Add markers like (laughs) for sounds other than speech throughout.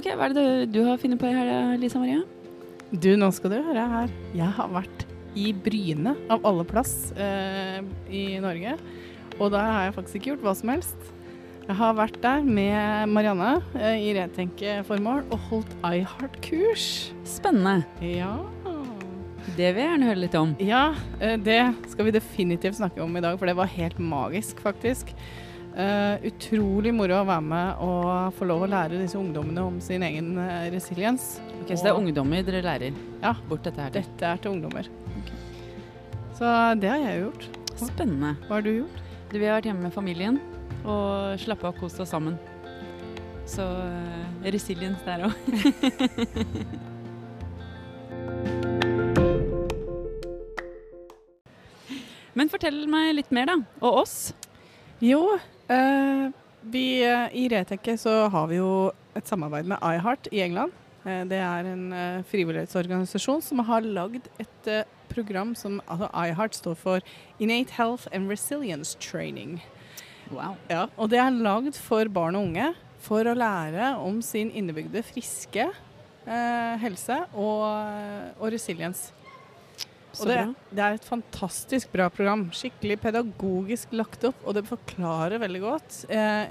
Ok, Hva er det du har funnet på i helga, Lisa Maria? Du, nå skal du høre her. Jeg har vært i Bryne, av alle plass, eh, i Norge. Og da har jeg faktisk ikke gjort hva som helst. Jeg har vært der med Marianne eh, i Retenke-formål og holdt iHeart-kurs. Spennende. Ja. Det vil jeg gjerne høre litt om. ja, eh, det skal vi definitivt snakke om i dag, for det var helt magisk, faktisk. Eh, utrolig moro å være med og få lov å lære disse ungdommene om sin egen uh, resiliens. Ok, Så det er ungdommer dere lærer Ja. bort dette her til? Dette er til ungdommer. Så det har jeg gjort. Spennende. Hva har du gjort? Du, vi har vært hjemme med familien og slappa av og kost oss sammen. Så uh, resiliens der òg. (laughs) Men fortell meg litt mer, da. Og oss. Jo, eh, vi eh, i Retekke så har vi jo et samarbeid med iHeart i England. Eh, det er en eh, frivillighetsorganisasjon som har lagd et eh, program som altså iHeart står for Innate Health and Resilience Training. Wow. Ja, og det er lagd for barn og unge for å lære om sin innebygde friske eh, helse og, og resiliens. Så Og det, det er et fantastisk bra program. Skikkelig pedagogisk lagt opp, og det forklarer veldig godt eh,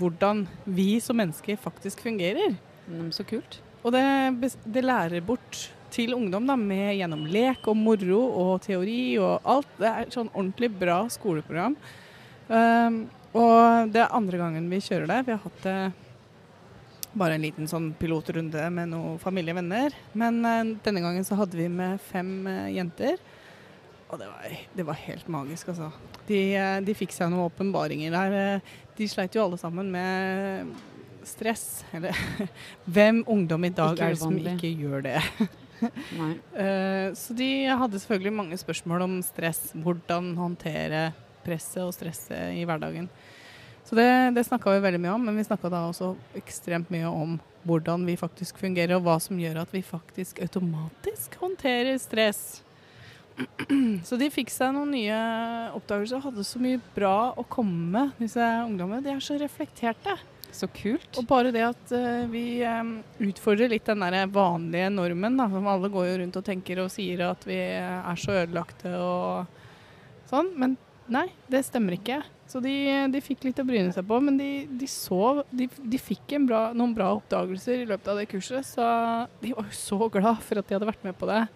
hvordan vi som mennesker faktisk fungerer. Mm, så kult. Og det, det lærer bort til ungdom da, med gjennom lek og moro og teori og alt. Det er et sånn ordentlig bra skoleprogram. Um, og det er andre gangen vi kjører det. Vi har hatt det bare en liten sånn pilotrunde med noen familievenner. Men uh, denne gangen så hadde vi med fem uh, jenter. Og det var, det var helt magisk, altså. De, uh, de fikk seg noen åpenbaringer der. De sleit jo alle sammen med stress. Eller (laughs) hvem ungdom i dag er det som ikke gjør det? (laughs) Så de hadde selvfølgelig mange spørsmål om stress. Hvordan håndtere presset og stresset i hverdagen. Så det, det snakka vi veldig mye om, men vi snakka da også ekstremt mye om hvordan vi faktisk fungerer, og hva som gjør at vi faktisk automatisk håndterer stress. (clears throat) Så de fikk seg noen nye oppdagelser og hadde så mye bra å komme med, disse ungdommene. De er så reflekterte. Så kult. Og bare det at uh, vi um, utfordrer litt den der vanlige normen, da, som alle går jo rundt og tenker og sier at vi er så ødelagte og sånn. Men nei, det stemmer ikke. Så de, de fikk litt å bryne seg på, men de, de sov. De, de fikk en bra, noen bra oppdagelser i løpet av det kurset, så de var jo så glad for at de hadde vært med på det.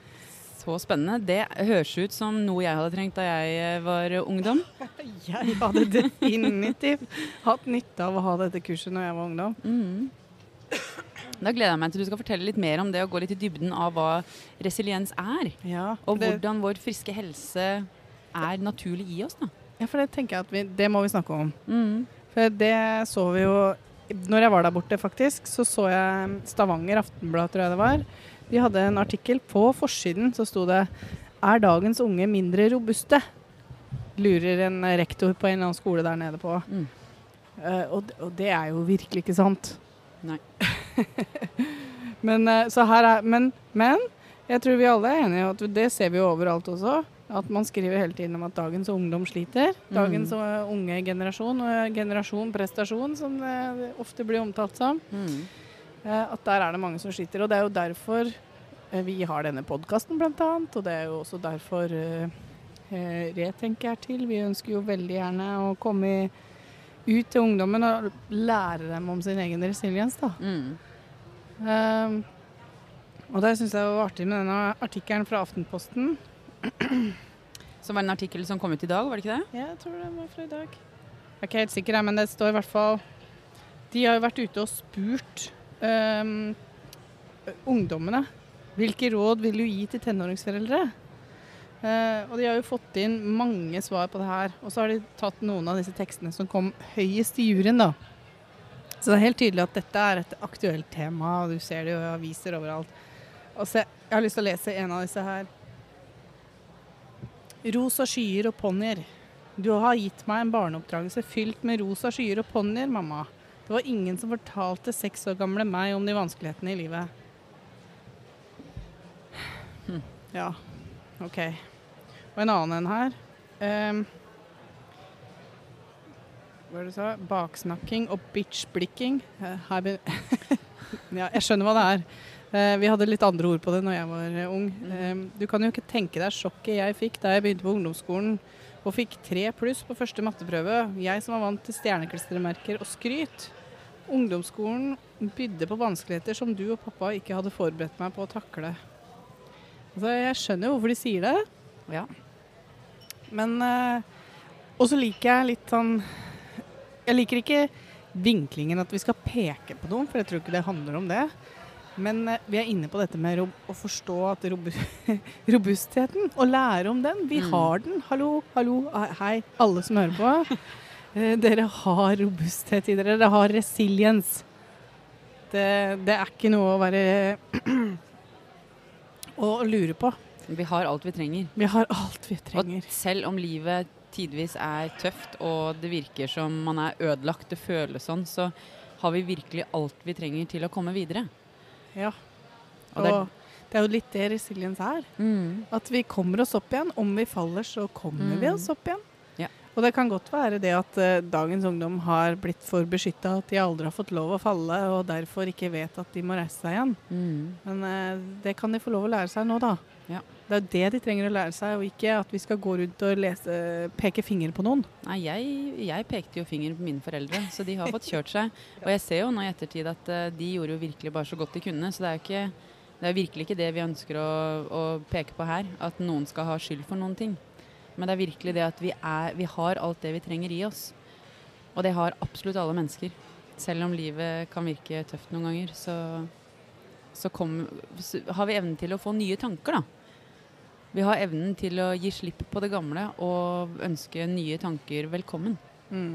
Så spennende. Det høres ut som noe jeg hadde trengt da jeg var ungdom. (laughs) Jeg hadde definitivt hatt nytte av å ha dette kurset når jeg var ungdom. Mm. Da gleder jeg meg til du skal fortelle litt mer om det og gå litt i dybden av hva resiliens er. Ja, Og hvordan vår friske helse er naturlig i oss. da. Ja, for det tenker jeg at vi, det må vi snakke om. Mm. For det så vi jo Når jeg var der borte, faktisk, så så jeg Stavanger Aftenblad, tror jeg det var. De hadde en artikkel på forsiden så sto det 'Er dagens unge mindre robuste?' Lurer en rektor på en eller annen skole der nede på. Mm. Uh, og, og det er jo virkelig ikke sant. Nei. (laughs) men, uh, så her er, men, men jeg tror vi alle er enige, og det ser vi jo overalt også. At man skriver hele tiden om at dagens ungdom sliter. Dagens Mm. unge generasjon, og generasjon prestasjon, som det ofte blir omtalt som. Mm. eh, at der er det mange som sliter. Og det er jo derfor eh, vi har denne podkasten, annet. Og det er jo også derfor Retenke er til. Vi ønsker jo veldig gjerne å komme ut til ungdommen og lære dem om sin egen resiliens. da. Mm. Um, og det syns jeg var artig med denne artikkelen fra Aftenposten. Som var en artikkel som kom ut i dag, var det ikke det? Jeg tror det var fra i dag. Jeg er ikke helt sikker, men det står i hvert fall De har jo vært ute og spurt um, ungdommene hvilke råd vil du gi til tenåringsforeldre. Uh, og de har jo fått inn mange svar på det her. Og så har de tatt noen av disse tekstene som kom høyest i juryen, da. Så det er helt tydelig at dette er et aktuelt tema, og du ser det jo i aviser overalt. Og se, jeg har lyst til å lese en av disse her. Rosa skyer og ponnier. Du har gitt meg en barneoppdragelse fylt med rosa skyer og ponnier, mamma. Det var ingen som fortalte seks år gamle meg om de vanskelighetene i livet. Ja, OK. Og en annen en her. Um, hva var det du sa? Baksnakking og bitch-blikking. Eh, (laughs) Ja, jeg skjønner hva det er. Eh, vi hadde litt andre ord på det når jeg var eh, ung. Eh, du kan jo ikke tenke deg sjokket jeg fikk da jeg begynte på ungdomsskolen og fikk tre pluss på første matteprøve. Jeg som var vant til stjerneklistremerker og skryt. Ungdomsskolen bydde på vanskeligheter som du og pappa ikke hadde forberedt meg på å takle. Altså, jeg skjønner jo hvorfor de sier det, Ja. men Og så liker jeg litt sånn Jeg liker ikke vinklingen at vi skal peke på noen, for jeg tror ikke det handler om det. Men eh, vi er inne på dette med å forstå at robu (laughs) robustheten, og lære om den. Vi Mm. har den. Hallo, hallo, ah, hei, alle som hører på. (laughs) Eh, dere har robusthet i dere. Dere har resiliens. Det, det er ikke noe å være (clears throat) å lure på. Vi har alt vi trenger. Vi har alt vi Og trenger. selv om livet tidvis er tøft og det virker som man er ødelagt, det føles sånn, så har vi virkelig alt vi trenger til å komme videre. Ja. Og det er- Og det er jo litt det resiliens er. At vi kommer oss opp igjen. Om vi faller, så kommer vi Mm. oss opp igjen. Ja. Og det kan godt være det at uh, dagens ungdom har blitt for beskytta, at de aldri har fått lov å falle, og derfor ikke vet at de må reise seg igjen. Mm. Men uh, det kan de få lov å lære seg nå, da. Det er jo det de trenger å lære seg, og ikke at vi skal gå rundt og lese, peke finger på noen. Nei, jeg, jeg pekte jo finger på mine foreldre, så de har fått kjørt seg. Og jeg ser jo nå i ettertid at eh, de gjorde jo virkelig bare så godt de kunne, så det er jo ikke det er virkelig ikke det vi ønsker å, å peke på her, at noen skal ha skyld for noen ting. Men det er virkelig det at vi, er, vi har alt det vi trenger i oss. Og det har absolutt alle mennesker. Selv om livet kan virke tøft noen ganger, så, så, kom, så har vi evnen til å få nye tanker, da. Vi har evnen til å gi slipp på det gamle og ønske nye tanker velkommen. Mm.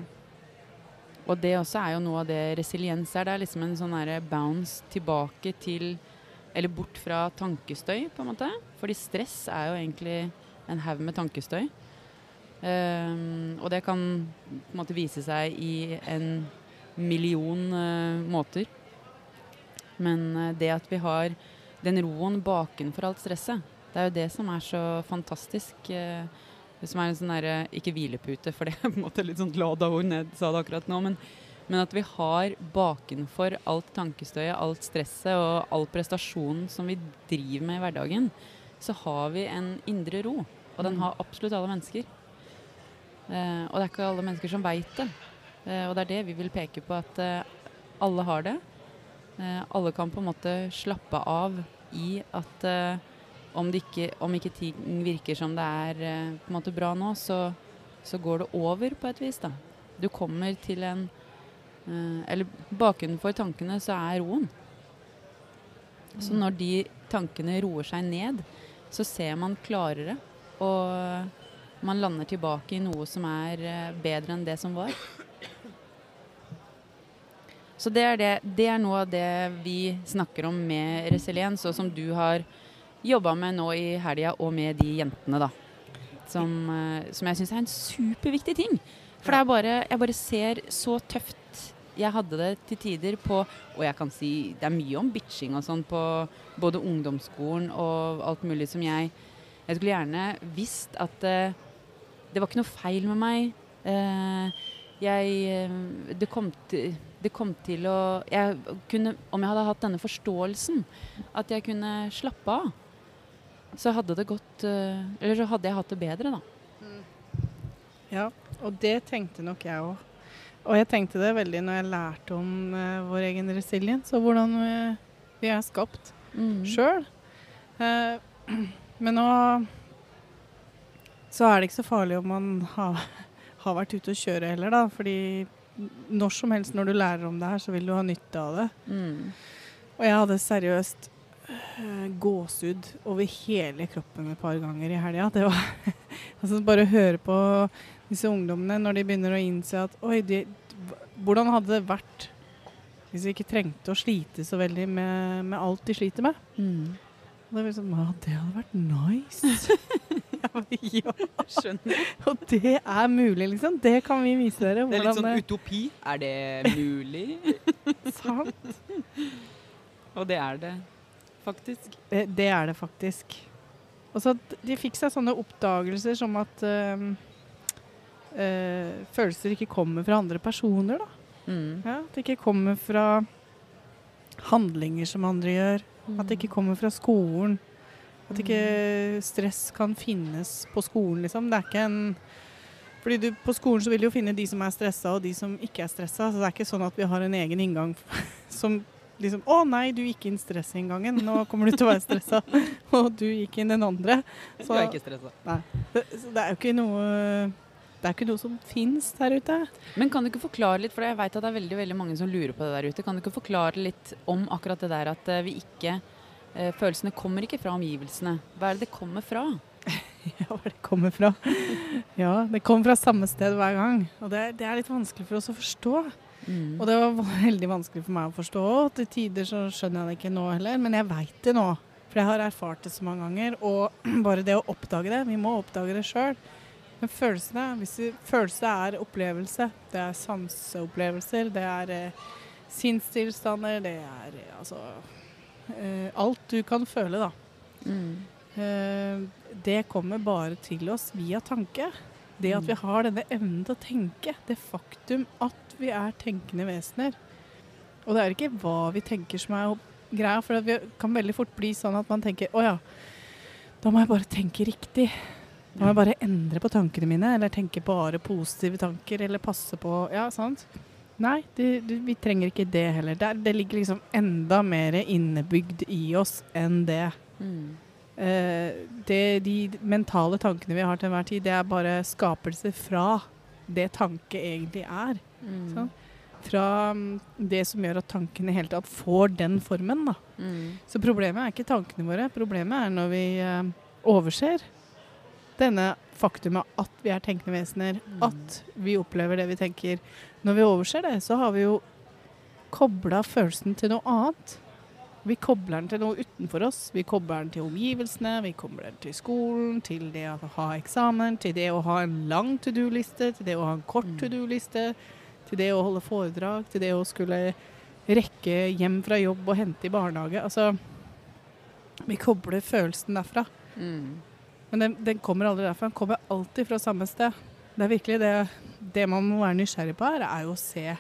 Og det også er jo noe av det resiliens er. Det er liksom en sånn bounce tilbake til Eller bort fra tankestøy, på en måte. Fordi stress er jo egentlig en haug med tankestøy. Um, og det kan på en måte vise seg i en million uh, måter. Men uh, det at vi har den roen bakenfor alt stresset, det er jo det som er så fantastisk. eh, det som er en sånn derre Ikke hvilepute, for det er på en måte litt sånn lada ord ned, sa det akkurat nå. Men, men at vi har bakenfor alt tankestøyet, alt stresset og all prestasjonen som vi driver med i hverdagen, så har vi en indre ro. Og den Mm. har absolutt alle mennesker. Eh, og det er ikke alle mennesker som veit det. Eh, og det er det vi vil peke på, at eh, alle har det. Eh, alle kan på en måte slappe av i at eh, om, ikke, om ikke ting virker som det er eh, på en måte bra nå, så, så går det over på et vis. da. Du kommer til en eh, Eller bakenfor tankene så er roen. Så når de tankene roer seg ned, så ser man klarere. Og man lander tilbake i noe som er eh, bedre enn det som var. Så det er, det, det er noe av det vi snakker om med resiliens, og som du har jobba med nå i helga, og med de jentene, da. Som, eh, som jeg syns er en superviktig ting. For det er bare, jeg bare ser så tøft jeg hadde det til tider på Og jeg kan si det er mye om bitching og sånn på både ungdomsskolen og alt mulig som jeg Jeg skulle gjerne visst at uh, det var ikke noe feil med meg. Uh, jeg det, kom til, det kom til å jeg kunne, Om jeg hadde hatt denne forståelsen, at jeg kunne slappe av, så hadde det gått eh, Eller så hadde jeg hatt det bedre, da. Ja, og det tenkte nok jeg òg. Og jeg tenkte det veldig når jeg lærte om uh, vår egen resiliens, og hvordan vi, vi er skapt Mm. sjøl. (clears throat) men nå så er det ikke så farlig om man har, (laughs) har vært ute og kjøre heller, da. Fordi når som helst når du lærer om det her, så vil du ha nytte av det. Mm. Og jeg hadde seriøst eh, gåsehud over hele kroppen et par ganger i helga. Det var (laughs) altså Bare å høre på disse ungdommene når de begynner å innse at Oi, de, hvordan hadde det vært hvis vi ikke trengte å slite så veldig med, med alt de sliter med? Mm. Og det sånn, ja, det hadde vært nice. (laughs) Ja, Skjønner. og det er mulig, liksom. Det kan vi vise dere. Det er litt sånn utopi. Er det mulig? (laughs) sant. Og det er det faktisk. Det, det er det faktisk. Og så at de fikk seg sånne oppdagelser som at øh, øh, følelser ikke kommer fra andre personer. da. Mm. Ja, at det ikke kommer fra handlinger som andre gjør. At det ikke kommer fra skolen. At ikke stress kan finnes på skolen, liksom. Det er ikke en fordi du, På skolen så vil du jo finne de som er stressa, og de som ikke er stressa. Så det er ikke sånn at vi har en egen inngang (laughs) som liksom Å nei, du gikk inn stressinngangen. Nå kommer du til å være stressa. (laughs) og du gikk inn den andre. Så, du er ikke stressa. Nei. Det, så det er jo ikke noe det er ikke noe som fins der ute. Men kan du ikke forklare litt, for jeg vet at det er veldig veldig mange som lurer på det der ute. Kan du ikke forklare litt om akkurat det der at vi ikke eh, Følelsene kommer ikke fra omgivelsene. Hva er det det kommer fra? (laughs) ja, hva det kommer fra? Ja, det kommer fra samme sted hver gang. Og det, det er litt vanskelig for oss å forstå. Mm. Og det var (laughs) veldig vanskelig for meg å forstå. Til tider så skjønner jeg det ikke nå heller, men jeg veit det nå. For jeg har erfart det så mange ganger. Og (clears throat) bare det å oppdage det Vi må oppdage det sjøl. Men følelsene hvis du, Følelse er opplevelse. Det er sanseopplevelser. Det er eh, sinnstilstander. Det er eh, altså eh, Alt du kan føle, da. Mm. Eh, det kommer bare til oss via tanke. Det at vi mm. har denne evnen til å tenke. Det faktum at vi er tenkende vesener. Og det er ikke hva vi tenker som er greia, for det kan veldig fort bli sånn at man tenker å ja, da må jeg bare tenke riktig. Da må jeg bare endre på tankene mine, eller tenke bare positive tanker, eller passe på Ja, sant? Nei, det, det, vi trenger ikke det heller. Det, det, ligger liksom enda mer innebygd i oss enn det. Mm. Eh, det. De mentale tankene vi har til enhver tid, det er bare skapelse fra det tanke egentlig er. Mm. Fra mm, det som gjør at tankene i hele tatt får den formen. Da. Mm. Så problemet er ikke tankene våre. Problemet er når vi eh, overser denne faktumet at vi er tenkende vesener, mm. at vi opplever det vi tenker. Når vi overser det, så har vi jo kobla følelsen til noe annet. Vi kobler den til noe utenfor oss. Vi kobler den til omgivelsene, vi kobler den til skolen, til det å ha eksamen, til det å ha en lang to do-liste, til det å ha en kort mm. to do-liste, til det å holde foredrag, til det å skulle rekke hjem fra jobb og hente i barnehage. Altså Vi kobler følelsen derfra. Mm. Men den, den, kommer aldri derfra. Den kommer alltid fra samme sted. Det er virkelig det, det man må være nysgjerrig på her, er jo å se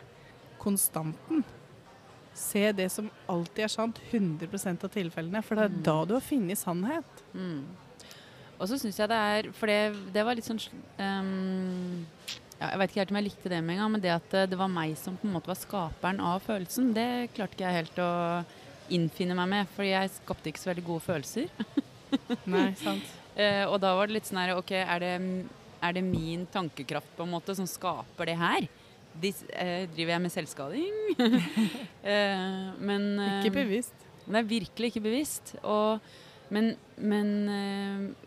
konstanten. Se det som alltid er sant, 100% av tilfellene. For det er mm. da du har funnet sannhet. Mm. Og så syns jeg det er For det, det var litt sånn um, ja, Jeg vet ikke helt om jeg likte det med en gang, men det at det var meg som på en måte var skaperen av følelsen, det klarte ikke jeg helt å innfinne meg med. For jeg skapte ikke så veldig gode følelser. (laughs) Nei, sant. Uh, og da var det litt sånn her OK, er det, er det, min tankekraft på en måte som skaper det her? De, eh, driver jeg med selvskading? (laughs) eh, men Ikke bevisst. Det er virkelig ikke bevisst. Og, men, men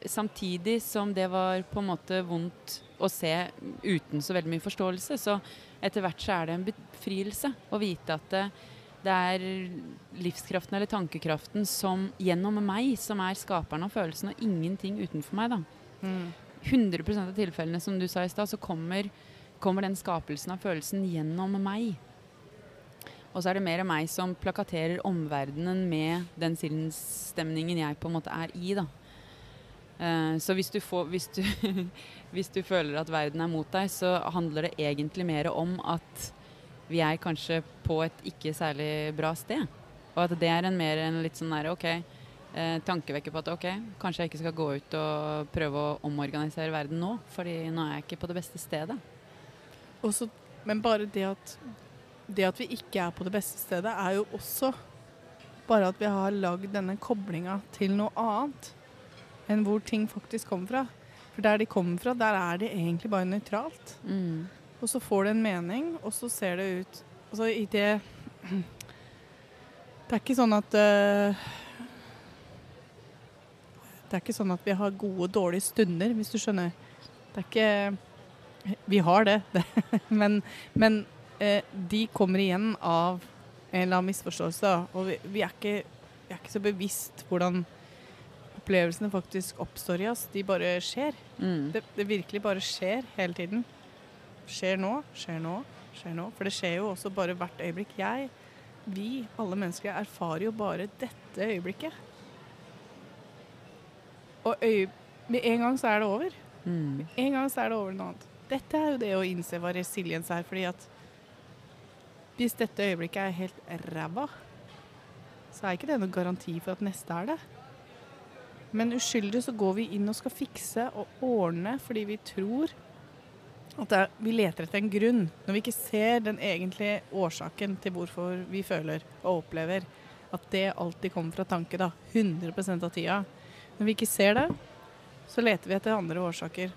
samtidig som det var på en måte vondt å se uten så veldig mye forståelse, så etter hvert så er det en befrielse å vite at det, det er livskraften eller tankekraften som gjennom meg som er skaperen av følelsen, og ingenting utenfor meg. da. Mm. 100% av tilfellene som du sa i stad, så kommer, kommer, den skapelsen av følelsen gjennom meg. Og så er det mer av meg som plakaterer omverdenen med den sinnsstemningen jeg på en måte er i. da. Uh, så hvis du, får, hvis, du (laughs) hvis du føler at verden er mot deg, så handler det egentlig mer om at vi er kanskje på et ikke særlig bra sted. Og at det er en mer en litt sånn nære OK, eh, tankevekker på at OK, kanskje jeg ikke skal gå ut og prøve å omorganisere verden nå, fordi nå er jeg ikke på det beste stedet. Også, men bare det at, det at vi ikke er på det beste stedet, er jo også bare at vi har lagd denne koblinga til noe annet enn hvor ting faktisk kommer fra. For der de kommer fra, der er det egentlig bare nøytralt. Mm. Og så får det en mening, og så ser det ut Altså i det (clears throat) Det er ikke sånn at uh, Det er ikke sånn at vi har gode og dårlige stunder, hvis du skjønner. Det er ikke Vi har det, (laughs) men, men uh, de kommer igjen av en eller annen misforståelse. Og vi, vi, er ikke, vi, er ikke, så bevisst hvordan opplevelsene faktisk oppstår i oss. De bare skjer. Mm. Det, det virkelig bare skjer hele tiden skjer nå, skjer nå, skjer nå. For det skjer jo også bare hvert øyeblikk. Jeg, vi, alle mennesker, erfarer jo bare dette øyeblikket. Og øye, med en gang så er det over. Mm. Med en gang så er det over noe annet. Dette er jo det å innse hva resiliens er. fordi at hvis dette øyeblikket er helt ræva, så er ikke det noen garanti for at neste er det. Men uskyldig så går vi inn og skal fikse og ordne fordi vi tror at er, vi leter etter en grunn. Når vi ikke ser den egentlige årsaken til hvorfor vi føler og opplever at det alltid kommer fra tanke, da. 100% av tida. Når vi ikke ser det, så leter vi etter andre årsaker.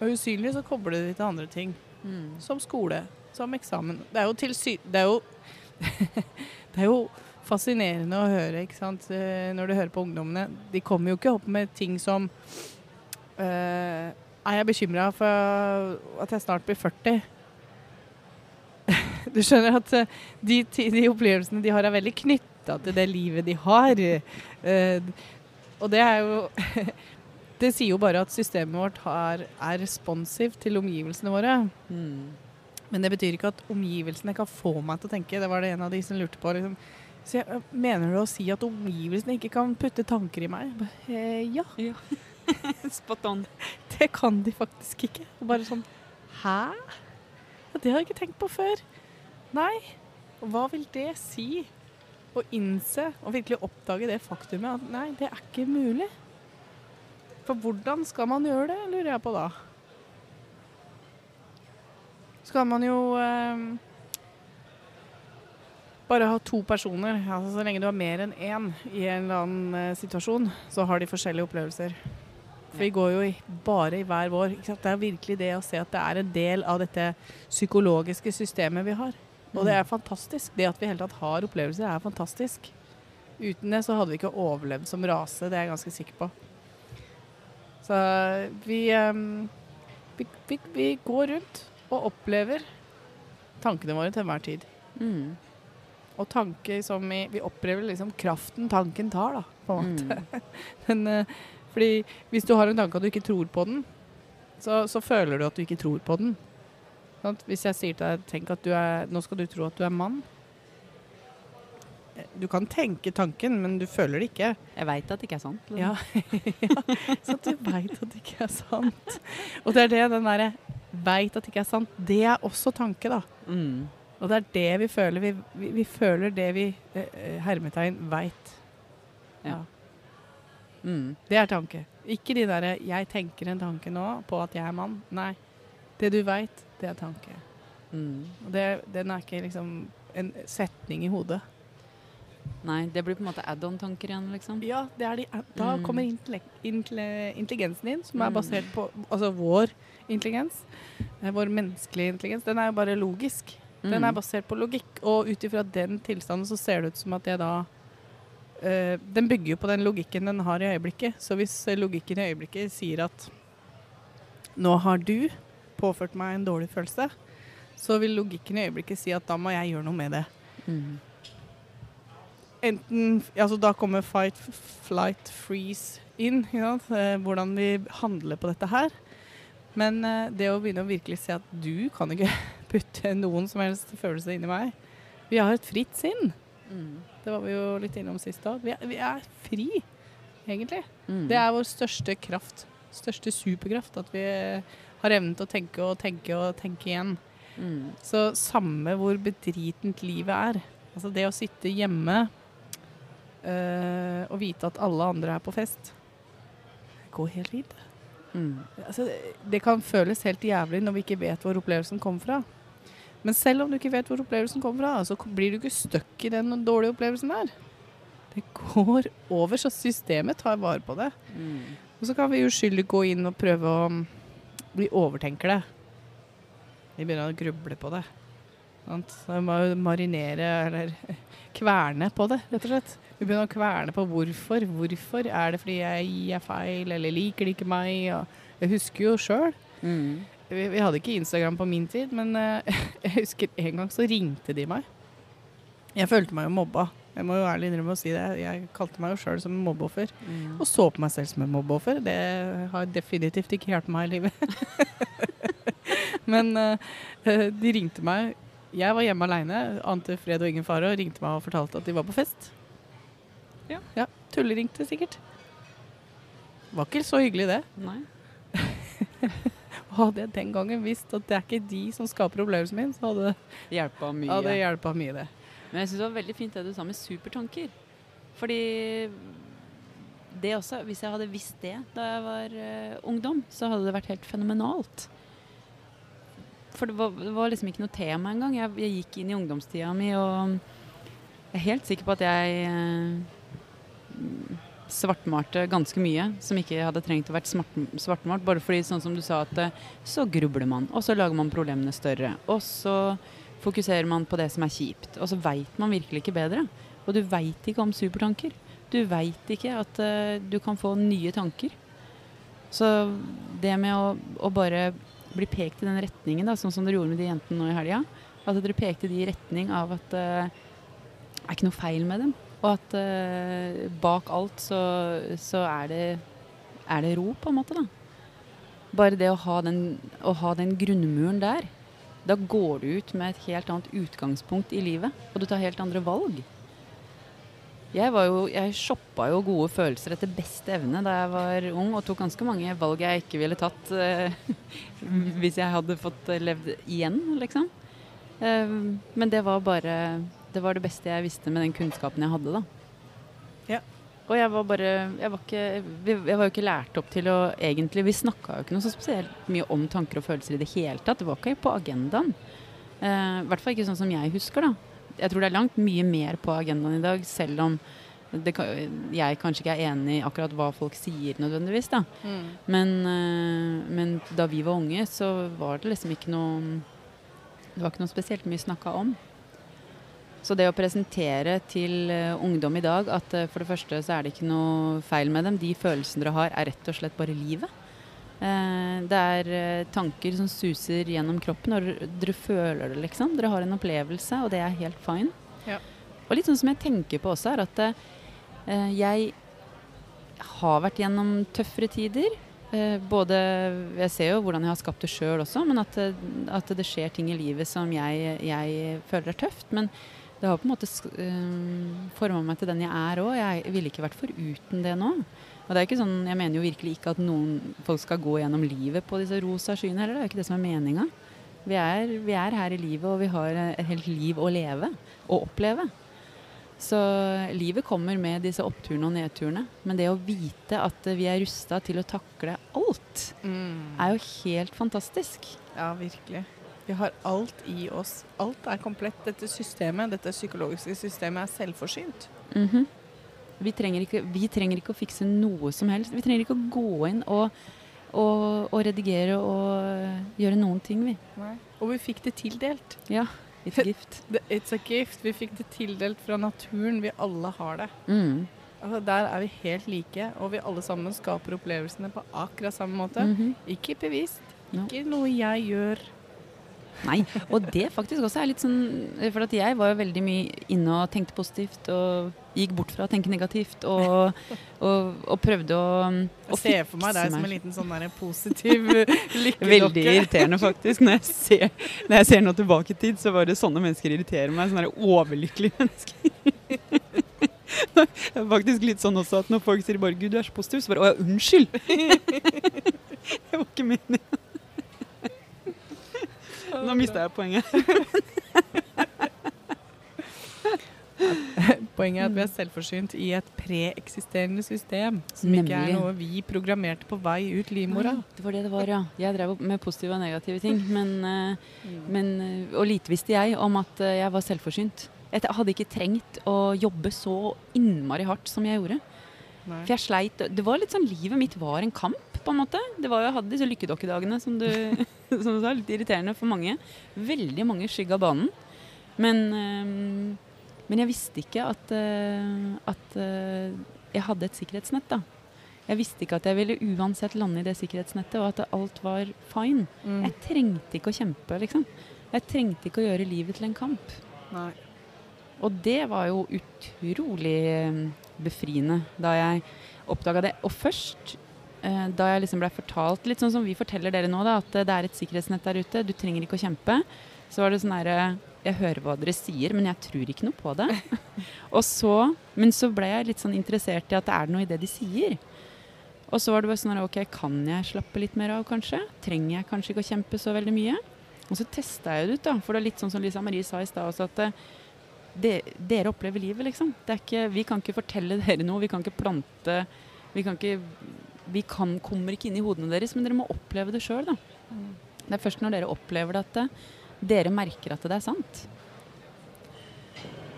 Og usynlig så kobler det til andre ting. Mm. Som skole, som eksamen. Det er jo tilsy... Det er jo (laughs) Det er jo fascinerende å høre, ikke sant, eh, når du hører på ungdommene. De kommer jo ikke opp med ting som uh, Er jeg bekymra for at jeg snart blir 40? (laughs) Du skjønner at eh, de, de opplevelsene de har, er veldig knytta til det livet de har. Uh, og det er jo (laughs) Det sier jo bare at systemet vårt har, er responsivt til omgivelsene våre. Mm. Men det betyr ikke at omgivelsene kan få meg til å tenke. Det var det en av de som lurte på. Liksom. Så jeg, mener du å si at omgivelsene ikke kan putte tanker i meg? Eh, ja, (laughs) Spot on. (laughs) det kan de faktisk ikke. Og bare sånn Hæ? Ja, det har jeg ikke tenkt på før. Nei. Hva vil det si? Å innse og virkelig oppdage det faktumet at nei, det er ikke mulig. For hvordan skal man gjøre det, lurer jeg på da. Skal man jo eh, bare ha to personer. Altså, så lenge du har mer enn én i en eller annen eh, situasjon, så har de forskjellige opplevelser. For vi går jo i, bare i hver vår. Det er virkelig det å se at det er en del av dette psykologiske systemet vi har. Og det er fantastisk. Det at vi hele tatt har opplevelser, er fantastisk. Uten det så hadde vi ikke overlevd som rase, det er jeg ganske sikker på. Så vi, ehm, vi, vi, vi går rundt og opplever tankene våre til enhver tid. Mm. Og tanke som i Vi opplever liksom kraften tanken tar, da, på en måte. Mm. (laughs) Men, eh, fordi hvis du har en tanke og du ikke tror på den, så, så føler du at du ikke tror på den. Sånn Hvis jeg sier til deg tenk at du er, nå skal du tro at du er mann. Eh, Du kan tenke tanken, men du føler det ikke. Jeg veit at det ikke er sant. liksom. Ja, (laughs) ja. Så du veit at det ikke er sant. Og det er det den derre veit at det ikke er sant, det er også tanke, da. Mm. Og det er det vi føler. Vi, vi, vi føler det vi eh, eh, hermetegn veit. Ja. Mm. Det er tanke. Ikke de derre 'jeg tenker en tanke nå på at jeg er mann'. Nei. Det du veit, det er tanke. Mm. Og det, den er ikke liksom en setning i hodet. Nei, det blir på en måte add-on-tanker igjen, liksom. Ja, det de, da Mm. kommer intelligensen din, som er Mm. basert på altså vår intelligens. eh, Vår menneskelige intelligens. Den er jo bare logisk. Den er Mm. basert på logikk, og ut ifra den tilstanden så ser det ut som at jeg da eh, Den bygger jo på den logikken den har i øyeblikket. Så hvis logikken i øyeblikket sier at nå har du påført meg en dårlig følelse, så vil logikken i øyeblikket si at da må jeg gjøre noe med det. Mm. Enten Altså da kommer fight, flight, freeze inn. Eh, hvordan vi handler på dette her. Men eh, det å begynne å virkelig se at du kan ikke (laughs) putte noen som helst følelse inni meg. Vi har et fritt sinn. Mm. Det var vi jo litt innom sist òg. Vi, vi er fri, egentlig. Mm. Det er vår største kraft. Største superkraft. At vi har evnen til å tenke og tenke og tenke igjen. Mm. Så samme hvor bedritent livet er. Altså det å sitte hjemme eh, å vite at alle andre er på fest, det går helt fint. Mm. Altså, det kan føles helt jævlig når vi ikke vet hvor opplevelsen kommer fra. Men selv om du ikke vet hvor opplevelsen kommer fra, så blir du ikke stuck i den dårlige opplevelsen der. Det går over, så systemet tar vare på det. Mm. Og så kan vi uskyldig gå inn og prøve å Vi overtenker det. Vi begynner å gruble på det. Så må jo marinere eller (laughs) kverne på det, rett og slett. Vi begynner å kverne på hvorfor. Hvorfor er det fordi jeg er feil, eller liker de ikke meg? Og jeg husker jo sjøl. Mm. Vi, vi hadde ikke Instagram på min tid, men uh, (laughs) jeg husker en gang så ringte de meg. Jeg følte meg jo mobba. Jeg må jo ærlig innrømme å si det. Jeg kalte meg jo sjøl som mobbeoffer. Mm. Og så på meg selv som en mobbeoffer. Det har definitivt ikke hjulpet meg i livet. (laughs) Men uh, de ringte meg. Jeg var hjemme aleine, ante fred og ingen fare, og ringte meg og fortalte at de var på fest. Ja. ja Tulleringte sikkert. Var ikke så hyggelig, det. Nei. (laughs) Hadde jeg den gangen visst at det er ikke de som skaper opplevelsen min, så hadde Det hjelpa mye. hadde mye, det. Men jeg syns det var veldig fint det du sa med supertanker. Fordi det også, hvis jeg hadde visst det da jeg var uh, ungdom, så hadde det vært helt fenomenalt. For det var, det var liksom ikke noe tema engang. Jeg, jeg gikk inn i ungdomstida mi og jeg er helt sikker på at jeg eh, svartmalte ganske mye som ikke hadde trengt å være smart, svartmalt. Bare fordi, sånn som du sa, at eh, så grubler man, og så lager man problemene større. Og så fokuserer man på det som er kjipt. Og så veit man virkelig ikke bedre. Og du veit ikke om supertanker. Du veit ikke at eh, du kan få nye tanker. Så det med å, å bare bli pekt i den retningen, da, sånn som dere gjorde med de jentene nå i helga, at dere pekte de i retning av at eh, det er ikke noe feil med dem. Og at eh, bak alt så, så er, det, er det ro, på en måte. da. Bare det å ha, den, å ha den grunnmuren der. Da går du ut med et helt annet utgangspunkt i livet, og du tar helt andre valg. Jeg, var jo, jeg shoppa jo gode følelser etter beste evne da jeg var ung, og tok ganske mange valg jeg ikke ville tatt eh, (laughs) hvis jeg hadde fått eh, levd igjen, liksom. Eh, men det var bare Det var det beste jeg visste med den kunnskapen jeg hadde, da. Ja. Og jeg var bare Jeg var, ikke, jeg var jo ikke lært opp til å egentlig Vi snakka jo ikke noe så spesielt mye om tanker og følelser i det hele tatt. Det var ikke på agendaen. Eh, I hvert fall ikke sånn som jeg husker, da. Jeg tror det er langt mye mer på agendaen i dag, selv om det, jeg kanskje ikke er enig i akkurat hva folk sier nødvendigvis, da. Men, eh, men da vi var unge, så var det liksom ikke noe Det var ikke noe spesielt mye snakka om. Så det å presentere til eh, ungdom i dag at eh, for det første så er det ikke noe feil med dem. De følelsene dere har, er rett og slett bare livet. Eh, det er eh, tanker som suser gjennom kroppen, og dere- føler det, liksom. Dere har en opplevelse, og det er helt fine. Ja. Og litt sånn som jeg tenker på også, er at eh, jeg har vært gjennom tøffere tider. Eh, både Jeg ser jo hvordan jeg har skapt det sjøl også, men at, det- at det skjer ting i livet som jeg, jeg føler er tøft. Men det har på en måte uh, forma meg til den jeg er òg. Jeg ville ikke vært foruten det nå. Og det er ikke sånn, Jeg mener jo virkelig ikke at noen folk skal gå gjennom livet på disse rosa skyene heller. Det er jo ikke det som er meninga. Vi er, vi er her i livet, og vi har et helt liv å leve og oppleve. Så livet kommer med disse oppturene og nedturene. Men det å vite at vi er rusta til å takle alt, er jo helt fantastisk. Ja, virkelig. Vi har alt i oss. Alt er komplett. Dette systemet, dette psykologiske systemet er selvforsynt. Mhm. Vi, trenger ikke, vi trenger ikke å fikse noe som helst. Vi trenger ikke å gå inn og, og, og redigere og gjøre noen ting, vi. Og vi fikk det tildelt. Ja, it's a gift. It's a gift. Vi fikk det tildelt fra naturen. Vi alle har det. Mm. Altså, der er vi helt like, og vi alle sammen skaper opplevelsene på akkurat samme måte. Mhm. Ikke bevisst. ikke Ikke noe jeg gjør. Nei, og det faktisk også er litt sånn For at jeg var jo veldig mye inne og tenkte positivt og gikk bort fra å tenke negativt og, og, og prøvde å, å Jeg Se for meg deg som en liten sånn der positiv (laughs) lykkedokke. Veldig irriterende, faktisk. Når jeg, ser, når jeg ser noe tilbake i tid, så var det sånne mennesker irriterer meg. Sånne overlykkelige (laughs) mennesker. Det er faktisk litt sånn også at når folk sier bare 'Gud, du er så positiv', så bare 'Å ja, unnskyld'. (laughs) Det var ikke meningen. Nå mista jeg poenget. (laughs) Poenget er at vi er selvforsynt i et preeksisterende system. Som ikke er noe vi programmerte på vei ut livmora. Det var det det var, ja. Jeg drev med positive og negative ting. Men, eh, men, eh, og lite visste jeg om at eh, jeg var selvforsynt. Jeg hadde ikke trengt å jobbe så innmari hardt som jeg gjorde. Nei. For jeg sleit Det var litt sånn Livet mitt var en kamp, på en måte. Det var jo, Jeg hadde disse lykkedokkedagene, som du, (laughs) som du sa. Litt irriterende for mange. Veldig mange skygga banen. Men, øh, men jeg visste ikke at, øh, at øh, jeg hadde et sikkerhetsnett, da. Jeg visste ikke at jeg ville uansett lande i det sikkerhetsnettet, og at alt var fine. Mm. Jeg trengte ikke å kjempe, liksom. Jeg trengte ikke å gjøre livet til en kamp. Nei. Og det var jo utrolig befriende da jeg oppdaga det. Og først eh, da jeg liksom ble fortalt, litt sånn som vi forteller dere nå, da, at eh, det er et sikkerhetsnett der ute, du trenger ikke å kjempe, så var det sånn herre Jeg hører hva dere sier, men jeg tror ikke noe på det. (laughs) og så, men så ble jeg litt sånn interessert i at det er noe i det de sier. Og så var det bare sånn OK, kan jeg slappe litt mer av, kanskje? Trenger jeg kanskje ikke å kjempe så veldig mye? Og så testa jeg det ut, da. For det er litt sånn som Lisa Marie sa i stad også, at eh, de, dere opplever livet, liksom. Det ikke, vi kan ikke fortelle dere noe, vi kan ikke plante Vi kan ikke Vi kan, kommer ikke inn i hodene deres, men dere må oppleve det sjøl, da. Det er først når dere opplever det at det, dere merker at det er sant.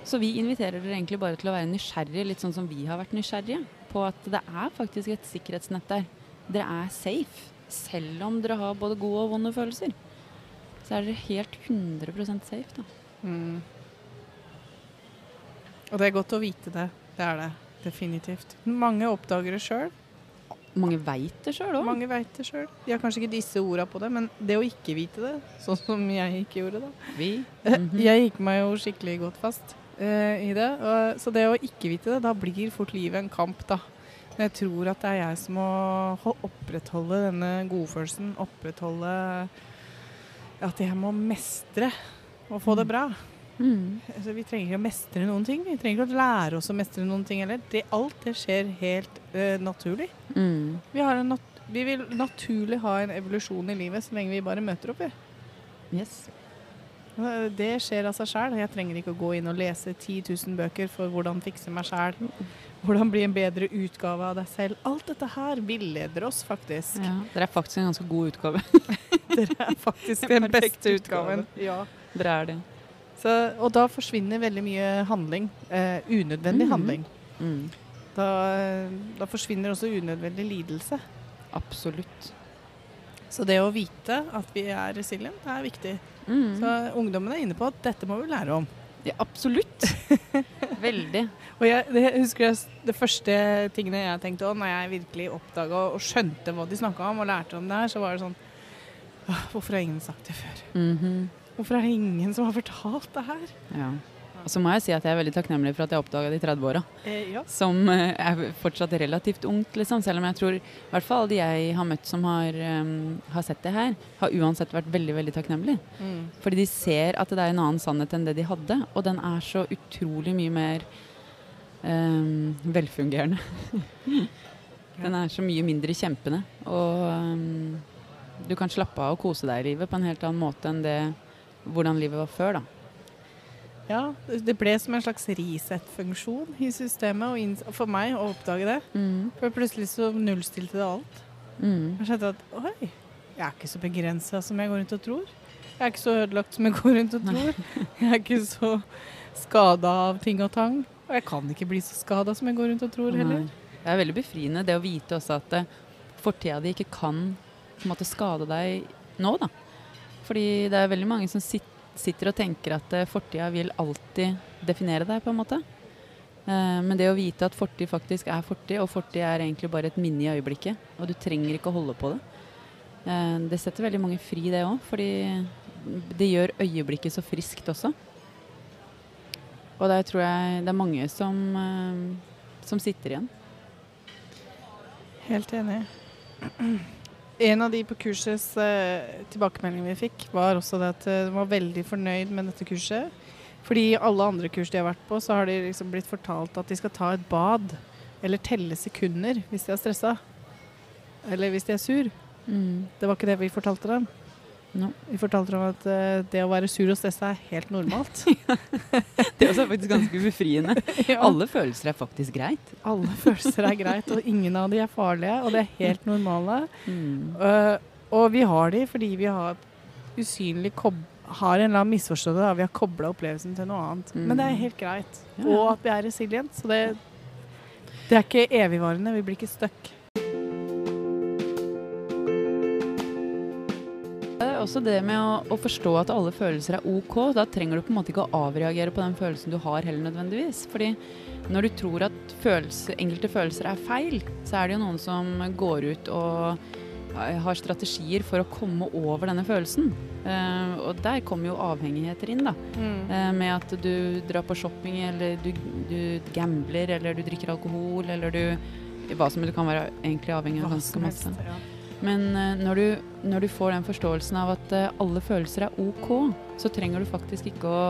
Så vi inviterer dere egentlig bare til å være nysgjerrige, litt sånn som vi har vært nysgjerrige, på at det er faktisk et sikkerhetsnett der. Dere er safe, selv om dere har både gode og vonde følelser. Så er dere helt 100% safe, da. Mm. Og det er godt å vite det. Det er det. Definitivt. Mange oppdager det sjøl. Mange veit det sjøl òg. Mange veit det sjøl. De har kanskje ikke disse orda på det, men det å ikke vite det, sånn som jeg ikke gjorde da Vi. Mm -hmm. Jeg gikk meg jo skikkelig godt fast uh, i det. Og, så det å ikke vite det, da blir fort livet en kamp, da. Men jeg tror at det er jeg som må opprettholde denne godfølelsen. Opprettholde at jeg må mestre og få det bra. Mm. Altså, vi trenger ikke å mestre noen ting. Vi trenger ikke å lære oss å mestre noen ting heller. Det, alt det skjer helt uh, naturlig. Mm. Vi, har en nat vi vil naturlig ha en evolusjon i livet så lenge vi bare møter opp. Yes. Eh, Det skjer av seg sjæl. Jeg trenger ikke å gå inn og lese 10 000 bøker for hvordan fikse meg sjæl. Hvordan bli en bedre utgave av deg selv. Alt dette her villeder oss faktisk. Ja. Dere er faktisk en ganske god utgave. (laughs) Dere er faktisk den (laughs) beste utgaven. Ja. Dere er det. Så, og da forsvinner veldig mye handling. Eh, unødvendig mm. handling. Mm. Da, da forsvinner også unødvendig lidelse. Absolutt. Så det å vite at vi er resilient, er viktig. Mm. Så ungdommen er inne på at dette må vi lære om. Ja, absolutt. (laughs) Veldig. Og jeg, det, husker jeg, det første tingene jeg tenkte om når jeg virkelig oppdaga og skjønte hva de snakka om, og lærte om det her, så var det sånn Hvorfor har ingen sagt det før? Mhm. Hvorfor er det ingen som har fortalt det her? Ja. Og så må jeg si at jeg er veldig takknemlig for at jeg oppdaga de 30-åra. Eh, ja. Som eh, er fortsatt relativt ungt, liksom. Selv om jeg tror i hvert fall alle de jeg har møtt som har, um, har sett det her, har uansett vært veldig, veldig takknemlige. Mm. Fordi de ser at det er en annen sannhet enn det de hadde. Og den er så utrolig mye mer um, velfungerende. (laughs) den er så mye mindre kjempende. Og um, du kan slappe av og kose deg i livet på en helt annen måte enn det hvordan livet var før, da. ja, det ble som en slags reset-funksjon i systemet og for meg å oppdage det. Mm. For plutselig så nullstilte det alt. Mm. Jeg skjønte at oi, jeg er ikke så begrensa som jeg går rundt og tror. Jeg er ikke så ødelagt som jeg går rundt og tror. Jeg er ikke så skada av ting og tang. Og jeg kan ikke bli så skada som jeg går rundt og tror heller. Nei. Det er veldig befriende det å vite også at eh, fortida di ikke kan på en måte skade deg nå, da. Fordi det er veldig mange som sit, sitter og tenker at eh, fortida vil alltid definere deg, på en måte. Eh, men det å vite at fortid faktisk er fortid, og fortid er egentlig bare et minne i øyeblikket, og du trenger ikke å holde på det, eh, det setter veldig mange fri, det òg. Fordi det gjør øyeblikket så friskt også. Og der tror jeg det er mange som, som sitter igjen. Helt enig. (clears throat) En av de på kursets eh, tilbakemeldinger vi fikk, var også det at eh, de var veldig fornøyd med dette kurset. Fordi i alle andre kurs de har vært på, så har de liksom blitt fortalt at de skal ta et bad. Eller telle sekunder hvis de er stressa. Eller hvis de er sur. Det var ikke det vi fortalte dem. No. Vi fortalte om at uh, det å være sur og stressa er helt normalt. (laughs) Det er også faktisk ganske befriende. (laughs) Ja. Alle følelser er faktisk greit. Alle følelser er greit, og ingen av de er farlige, og det er helt normale. Uh, og vi har de fordi vi har usynlig har en eller annen misforståelse. Vi har kobla opplevelsen til noe annet. Mm. Men det er helt greit. Ja. Og at vi er resilient. Så det, det er ikke evigvarende. Vi blir ikke stuck. Også det med å, å forstå at alle følelser er ok. Da trenger du på en måte ikke å avreagere på den følelsen du har heller nødvendigvis. Fordi når du tror at følelse, enkelte følelser er feil, så er det jo noen som går ut og har strategier for å komme over denne følelsen. Uh, og der kommer jo avhengigheter inn, da. Eh, med at du drar på shopping, eller du, du gambler, eller du drikker alkohol, eller du Hva som helst. Du kan være egentlig avhengig av ganske masse. Ja. Men eh, når, du, når du får den forståelsen av at eh, alle følelser er ok, så trenger du faktisk ikke å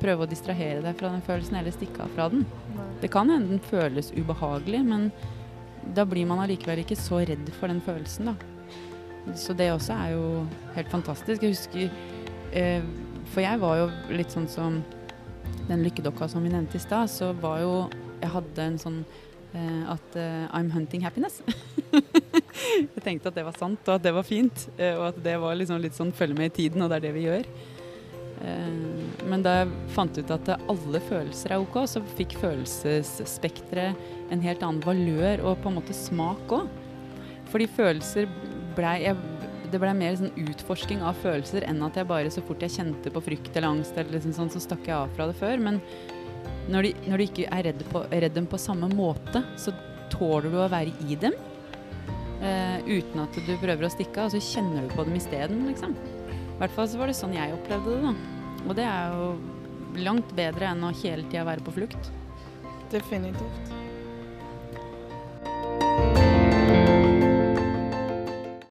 prøve å distrahere deg fra den følelsen eller stikke av fra den. Det kan hende den føles ubehagelig, men da blir man allikevel ikke så redd for den følelsen, da. Så det også er jo helt fantastisk. Jeg husker eh, For jeg var jo litt sånn som den lykkedokka som vi nevnte i stad, så var jo Jeg hadde en sånn eh, at eh, I'm hunting happiness. (laughs) jeg tenkte at det var sant, og at det var fint. eh, og at det var liksom litt sånn følge med i tiden, og det er det vi gjør. Eh, men da jeg fant ut at alle følelser er ok, så fikk følelsesspekteret en helt annen valør og på en måte smak òg. Fordi følelser blei Det blei mer sånn utforsking av følelser enn at jeg bare så fort jeg kjente på frykt eller angst, eller liksom sånn, så stakk jeg av fra det før. Men når, du, når du ikke er redd, på, redd dem på samme måte, så tåler du å være i dem. Eh, uten at du prøver å stikke av, så kjenner du på dem isteden, liksom. I hvert fall så var det sånn jeg opplevde det, da. Og det er jo langt bedre enn å hele tida være på flukt. Definitivt.